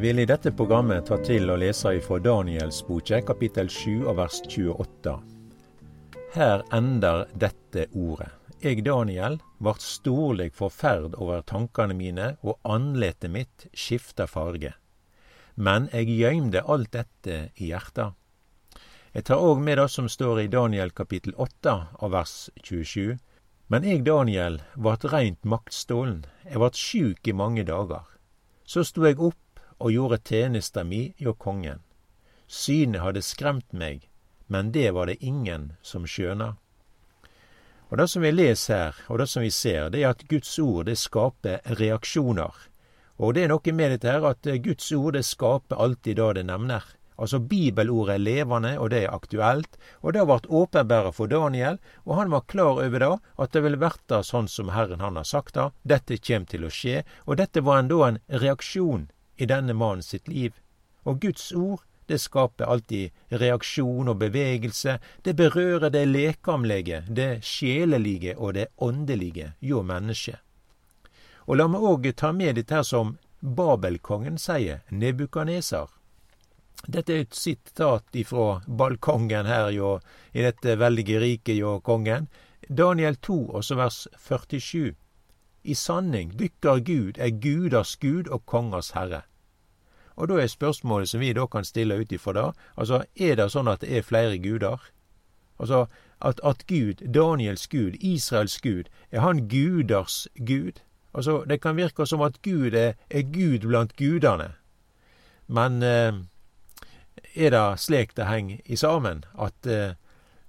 Vil i dette programmet ta til å lese ifra Daniels boke, kapittel 7 og vers 28. Her ender dette ordet. Jeg, Daniel, vart storlig forferd over tankene mine, og andletet mitt skifta farge. Men jeg gøymde alt dette i hjertet. Jeg tar òg med det som står i Daniel kapittel 8 av vers 27. Men jeg, Daniel, vart reint maktstålen, jeg vart sjuk i mange dager. Så sto jeg opp og gjorde tjenesta mi hjå kongen. Synet hadde skremt meg, men det var det ingen som skjøna. Og Det som vi leser her, og det som vi ser, det er at Guds ord det skaper reaksjoner. Og det er noe med dette her at Guds ord det skaper alltid det det nevner. Altså bibelordet er levende, og det er aktuelt. Og det har vært åpenbæret for Daniel, og han var klar over det, at det ville verta sånn som Herren han har sagt det. Dette kjem til å skje. Og dette var endå en reaksjon i denne mannen sitt liv. Og Guds ord, det skaper alltid reaksjon og bevegelse. Det berører det lekamlige, det sjelelige og det åndelige hjå mennesket. Og la meg òg ta med dette her som Babelkongen sier, Nebukaneser. Dette er et sitat ifra balkongen her jo, i dette veldige riket jo, kongen. Daniel 2, også vers 47. I sanning, dykkar Gud er Gudas Gud og kongers herre. Og da er spørsmålet som vi da kan stille ut ifra det, altså er det sånn at det er flere guder? Altså at, at Gud, Daniels Gud, Israels Gud, er han guders Gud? Altså det kan virke som at Gud er, er Gud blant gudene. Men eh, er det slik det henger i sammen, at, eh,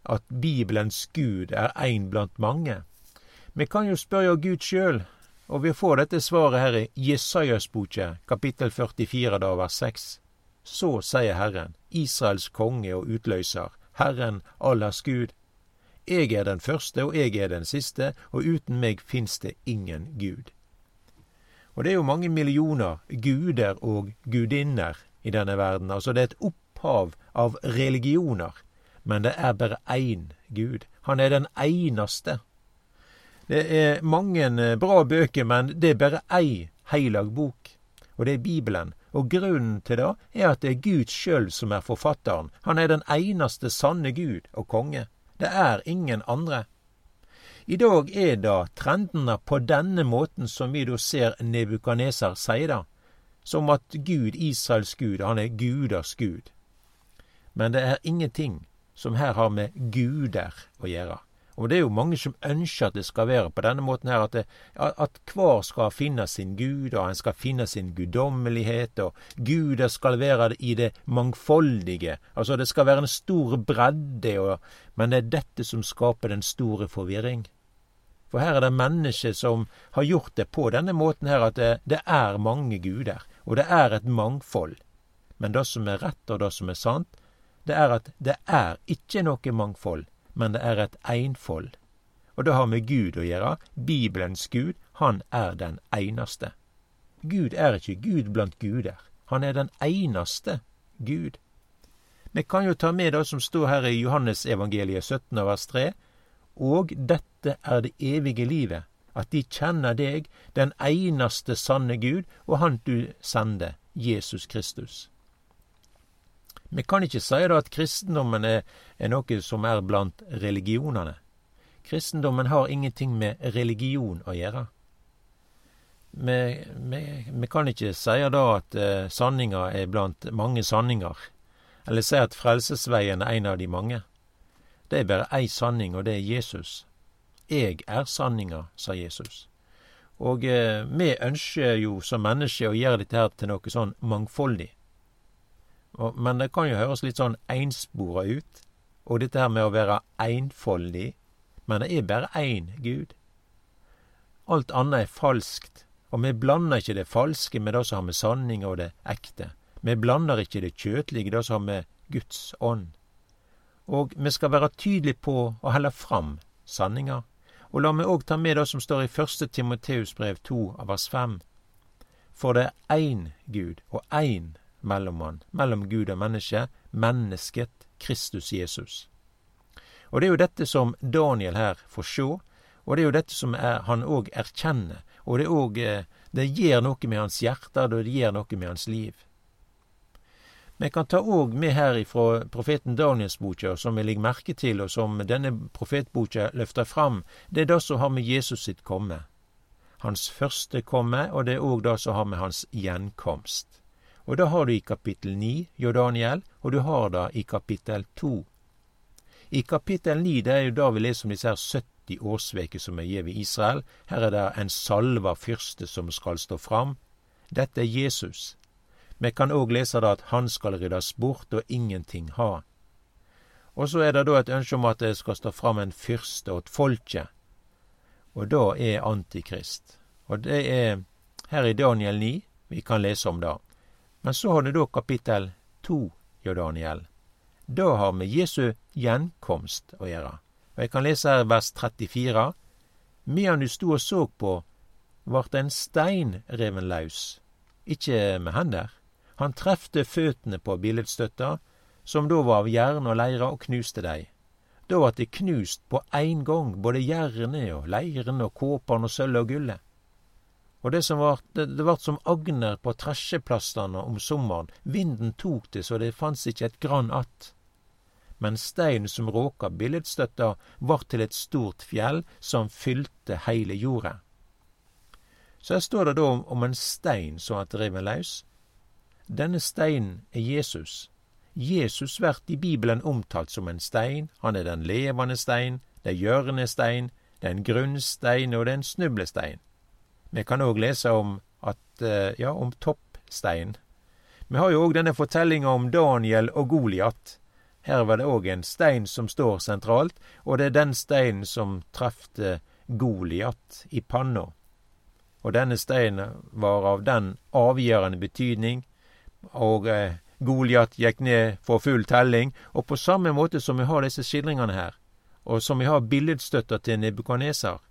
at Bibelens Gud er ein blant mange? Vi kan jo spørre Gud sjøl, og vi får dette svaret her i Jesajas boke, kapittel 44, da vers 6. Så sier Herren, Israels konge og utløser, Herren allers Gud. Jeg er den første, og jeg er den siste, og uten meg fins det ingen Gud. Og det er jo mange millioner guder og gudinner i denne verden. Altså det er et opphav av religioner. Men det er bare én Gud. Han er den eneste. Det er mange bra bøker, men det er bare ei heilag bok, og det er Bibelen. Og grunnen til det er at det er Gud sjøl som er forfatteren. Han er den eneste sanne Gud og konge. Det er ingen andre. I dag er det trendene på denne måten som vi da ser Nebukaneser sier det, som at Gud, Israels Gud, han er guders Gud. Men det er ingenting som her har med guder å gjøre. Og det er jo mange som ønsker at det skal være på denne måten her, at, det, at hver skal finne sin Gud, og en skal finne sin guddommelighet, og guder skal være i det mangfoldige. Altså det skal være en stor bredde, og, men det er dette som skaper den store forvirring. For her er det mennesker som har gjort det på denne måten her, at det, det er mange guder, og det er et mangfold. Men det som er rett, og det som er sant, det er at det er ikke noe mangfold men det er et einfold. Og det har med Gud å gjøre. Bibelens Gud, han er den eneste. Gud er ikke Gud blant guder. Han er den eneste Gud. Vi kan jo ta med det som står her i Johannesevangeliet 17 vers 3. Og dette er det evige livet, at de kjenner deg, den eneste sanne Gud, og Han du sender, Jesus Kristus. Vi kan ikke si da at kristendommen er, er noe som er blant religionene. Kristendommen har ingenting med religion å gjøre. Vi, vi, vi kan ikke si da at eh, sanninga er blant mange sanninger, eller si at frelsesveien er en av de mange. Det er bare ei sanning, og det er Jesus. Jeg er sanninga, sa Jesus. Og eh, vi ønsker jo som mennesker å gjøre dette her til noe sånn mangfoldig. Men det kan jo høres litt sånn einspora ut. Og dette her med å være einfoldig. Men det er bare én Gud. Alt annet er falskt. Og vi blander ikke det falske med det som har med sanning og det ekte. Vi blander ikke det kjøtlige, det som har med Guds ånd. Og vi skal være tydelige på å helle fram sanninga. Og la meg òg ta med det som står i første Timoteus brev 2 av vers 5. For det er én Gud og én mellommann, mellom Gud og menneske, mennesket Kristus Jesus. Og det er jo dette som Daniel her får sjå, og det er jo dette som er, han òg erkjenner, og det òg eh, Det gjør noe med hans hjerte, og det gjør noe med hans liv. Vi kan ta òg med her ifra profeten Daniels boka, som vi legger merke til, og som denne profetboka løfter fram, det er det som har med Jesus sitt komme. Hans første komme, og det er òg det som har med hans gjenkomst. Og det har du i kapittel 9, jo Daniel, og du har det i kapittel 2. I kapittel 9 det er jo da vi leser om disse her 70 årsveker som er gitt i Israel. Her er det en salva fyrste som skal stå fram. Dette er Jesus. Vi kan òg lese da at han skal ryddes bort og ingenting ha. Og så er det da et ønske om at det skal stå fram en fyrste åt folket. Og da er Antikrist. Og det er her i Daniel 9 vi kan lese om det. Men så har du da kapittel 2, jo Daniel. Da har vi Jesu gjenkomst å gjøre. Og jeg kan lese her vers 34. Medan du sto og så på, vart en stein reven løs. ikkje med hender, han trefte føttene på billedstøtta, som da var av jern og leire, og knuste dei. Da vart det knust på ein gong, både jernet og leiren og kåpan og sølvet og gullet. Og det vart, det, det vart som agner på tresjeplastene om sommeren, vinden tok det så det fanns ikkje et grann att. Men steinen som råka billedstøtta, vart til et stort fjell som fylte heile jorda. Så her står det da om, om en stein som er riven løs. Denne steinen er Jesus. Jesus blir i Bibelen omtalt som en stein. Han er den levende stein, det er hjørnestein, det er en grunnstein og det er en snublestein. Vi kan òg lese om eh, ja, om toppstein. Vi har jo òg denne fortellinga om Daniel og Goliat. Her var det òg en stein som står sentralt, og det er den steinen som trefte Goliat i panna. Og denne steinen var av den avgjørende betydning og eh, Goliat gikk ned for full telling. Og på samme måte som vi har disse skildringene her, og som vi har billedstøtta til Nebukadneser,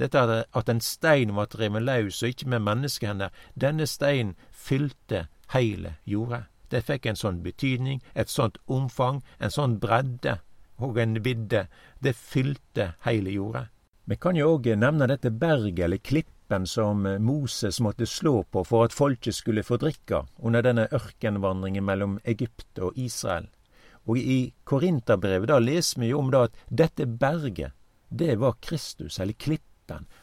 dette at en stein var revet løs, og ikke med menneskehender, denne steinen fylte heile jorda. Det fikk en sånn betydning, et sånt omfang, en sånn bredde og en vidde. Det fylte heile jorda. Vi kan jo òg nevne dette berget eller klippen som eh, Moses måtte slå på for at folket skulle få drikke under denne ørkenvandringen mellom Egypt og Israel. Og i Korinterbrevet leser vi jo om da at dette berget, det var Kristus, eller klippen.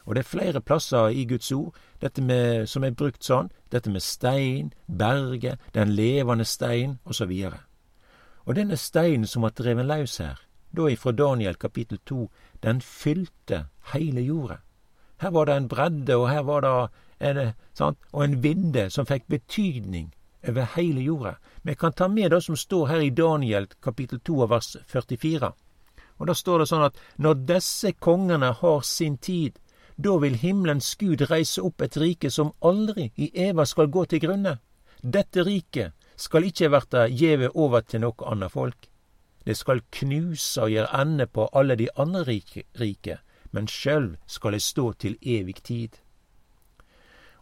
Og det er flere plasser i Guds ord dette med, som er brukt sånn. Dette med stein, berget, den levende stein, osv. Og, og denne steinen som var dreven løs her, da ifra Daniel kapittel 2, den fylte heile jorda. Her var det en bredde, og her var det en, sant? og en vidde som fikk betydning over hele jorda. Vi kan ta med det som står her i Daniel kapittel 2 vers 44. Og Da står det sånn at når disse kongene har sin tid, da vil himmelens Gud reise opp et rike som aldri i eva skal gå til grunne. Dette riket skal ikke verta gjeve over til noe annet folk. Det skal knuse og gjøre ende på alle de andre rike, men sjølv skal det stå til evig tid.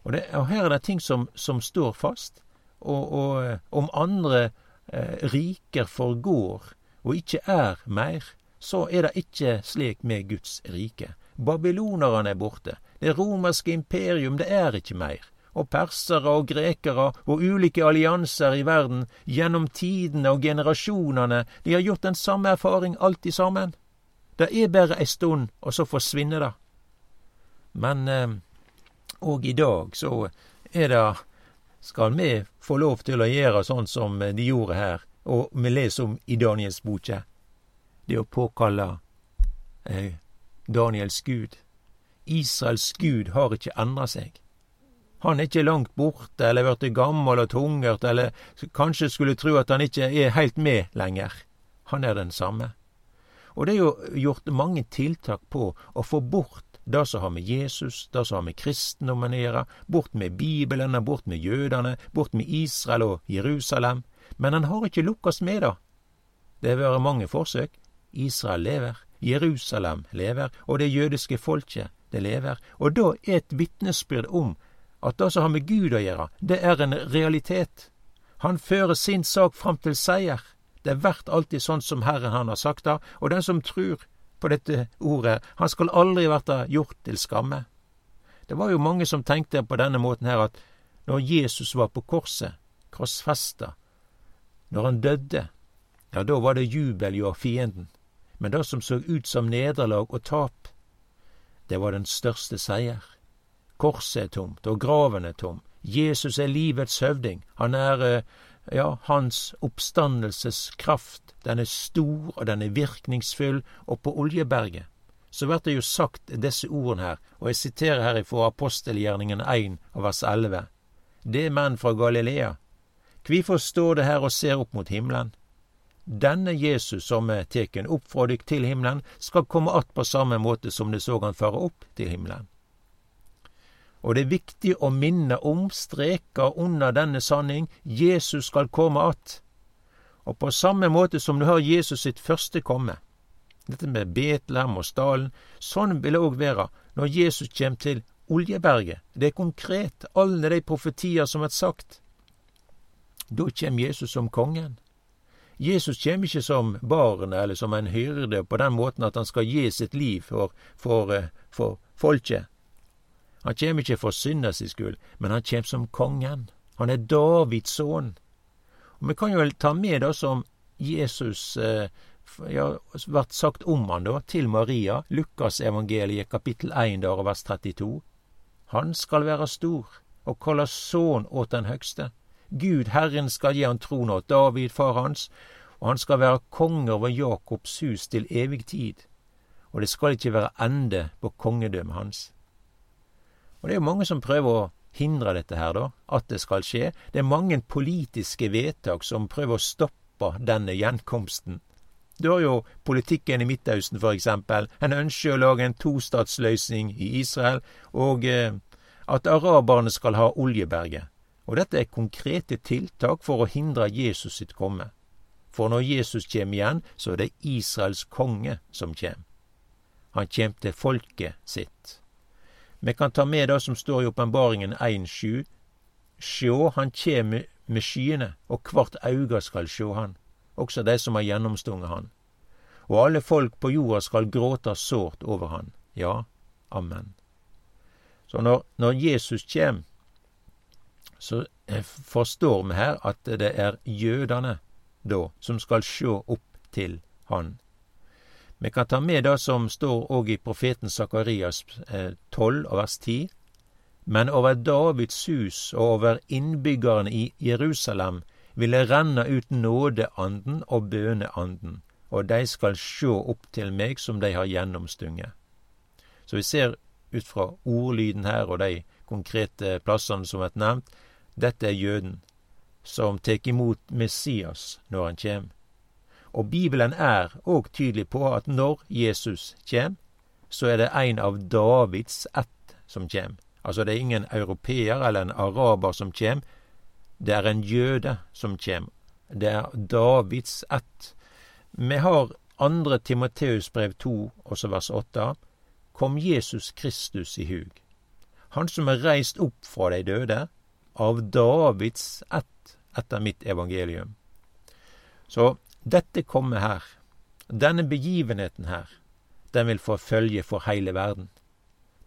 Og, det, og her er det ting som, som står fast. Og, og om andre eh, riker forgår og ikke er mer, så er det ikke slik med Guds rike. Babylonerne er borte. Det romerske imperium, det er ikke mer. Og persere og grekere og ulike allianser i verden gjennom tidene og generasjonene, de har gjort den samme erfaring alltid sammen. Det er bare ei stund, og så forsvinner det. Men òg eh, i dag så er det Skal vi få lov til å gjøre sånn som de gjorde her, og vi leser om i Daniels boke, det å påkalle eh, Daniels Gud. Israels Gud har ikke endra seg. Han er ikke langt borte eller blitt gammel og tungert, eller kanskje skulle tro at han ikke er heilt med lenger. Han er den samme. Og det er jo gjort mange tiltak på å få bort det som har med Jesus, det som har med kristendommen å gjøre, bort med Bibelen, bort med jødene, bort med Israel og Jerusalem. Men han har ikke lukkast med det. Det har vært mange forsøk. Israel lever, Jerusalem lever, og det jødiske folket, det lever. Og da er et vitnesbyrd om at det som har med Gud å gjøre, det er en realitet. Han fører sin sak fram til seier. Det blir alltid sånn som Herren han har sagt det, og den som tror på dette ordet, han skal aldri bli gjort til skamme. Det var jo mange som tenkte på denne måten her at når Jesus var på korset, korsfesta, når han døde, ja, da var det jubel hjå fienden. Men det som så ut som nederlag og tap, det var den største seier. Korset er tomt, og graven er tom. Jesus er livets høvding. Han er eh, ja, hans oppstandelseskraft, den er stor, og den er virkningsfull, og på Oljeberget så blir det jo sagt disse ordene her, og jeg siterer her fra apostelgjerningen 1 av vers 11. Det er menn fra Galilea. Kvifor står det her og ser opp mot himmelen? Denne Jesus som er teken opp fra dykk til himmelen, skal komme att på samme måte som det så han fare opp til himmelen. Og det er viktig å minne om, streka under denne sanning, Jesus skal komme att. Og på samme måte som du har Jesus sitt første komme, dette med Betlehem og stallen, sånn vil det òg være når Jesus kjem til Oljeberget. Det er konkret, alle de profetier som er sagt. Da kjem Jesus som kongen. Jesus kommer ikke som barn eller som en hyrde på den måten at han skal gi sitt liv for, for, eh, for folket. Han kommer ikke for synda si skuld, men han kommer som kongen. Han er Davids sønn. Og Vi kan jo ta med det som Jesus eh, ja, vært sagt om han da, til Maria, Lukasevangeliet kapittel 1 der vers 32. Han skal være stor og kalles sønn åt den høgste. Gud Herren skal gi han tron åt David, far hans, og han skal være konge over Jakobs hus til evig tid. Og det skal ikke være ende på kongedømmet hans. Og det er jo mange som prøver å hindre dette her, da, at det skal skje. Det er mange politiske vedtak som prøver å stoppe denne gjenkomsten. Du har jo politikken i Midtøsten, for eksempel. En ønsker å lage en tostatsløsning i Israel, og eh, at araberne skal ha Oljeberget. Og dette er konkrete tiltak for å hindre Jesus sitt komme. For når Jesus kjem igjen, så er det Israels konge som kjem. Han kjem til folket sitt. Vi kan ta med det som står i Åpenbaringen 1.7. Sjå, han kjem med skyene, og kvart auga skal sjå han, også de som har gjennomstunget han. Og alle folk på jorda skal gråta sårt over han. Ja, amen. Så når, når Jesus kjem, så eh, forstår vi her at det er jødene da som skal sjå opp til han vi kan ta med det som står òg i profeten Sakarias 12 eh, vers 10. Men over Davids hus og over innbyggerne i Jerusalem vil det renne ut nådeanden og bøneanden, og de skal sjå opp til meg som de har gjennomstunget. Så vi ser ut fra ordlyden her og de konkrete plassene som er nevnt, dette er jøden, som tek imot Messias når han kjem. Og Bibelen er òg tydelig på at når Jesus kjem, så er det en av Davids ett som kjem. Altså det er ingen europeer eller en araber som kjem, det er en jøde som kjem. Det er Davids ett. Vi har andre Timoteus brev 2, også vers 8. Kom Jesus Kristus i hug. Han som er reist opp fra de døde, av Davids ett etter mitt evangelium. Så dette kommer her, denne begivenheten her, den vil få følge for hele verden.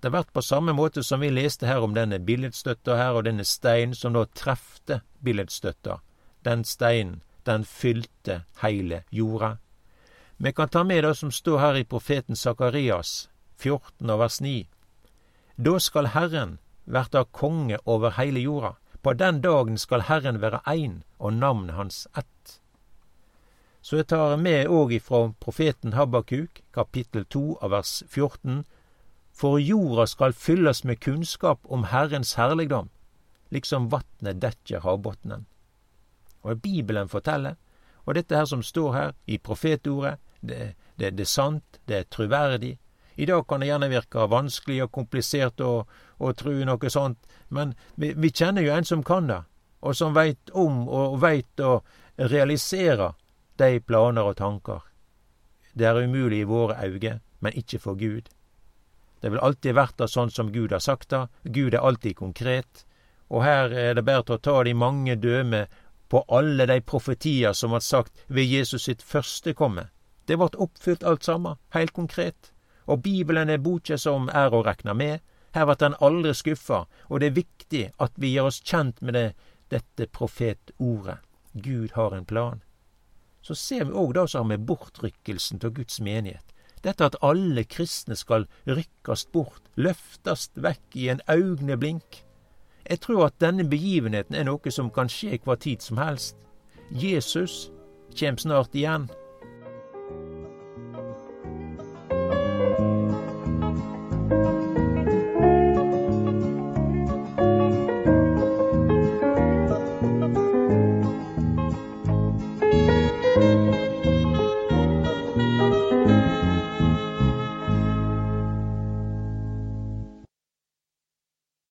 Det har vært på samme måte som vi leste her om denne billedstøtta her, og denne steinen som nå trefte billedstøtta. Den steinen, den fylte hele jorda. Vi kan ta med det som står her i profeten Sakarias 14 og vers 9. Da skal Herren verta konge over heile jorda. På den dagen skal Herren være ein, og navnet hans ett. Så jeg tar med òg ifra profeten Habakuk, kapittel 2 av vers 14. For jorda skal fylles med kunnskap om Herrens herligdom, liksom vatnet dekker havbunnen. Og Bibelen forteller, og dette her som står her i profetordet, det, det, det er sant, det er truverdig. I dag kan det gjerne virke vanskelig og komplisert å, å tru noe sånt, men vi, vi, kjenner jo en som kan det, og som veit om og veit å realisere de planer og tanker. Det er umulig i våre øyne, men ikke for Gud. Det vil alltid verta sånn som Gud har sagt det. Gud er alltid konkret. Og her er det bare til å ta de mange døme på alle de profetier som vart sagt ved Jesus sitt første komme. Det vart oppfylt alt sammen, heilt konkret. Og Bibelen er boka som er å rekne med. Her blir han aldri skuffa, og det er viktig at vi gjør oss kjent med det, dette profetordet. Gud har en plan. Så ser vi òg det som har med bortrykkelsen av Guds menighet. Dette at alle kristne skal rykkast bort, løftast vekk i en augneblink. Jeg tror at denne begivenheten er noe som kan skje hver tid som helst. Jesus kjem snart igjen.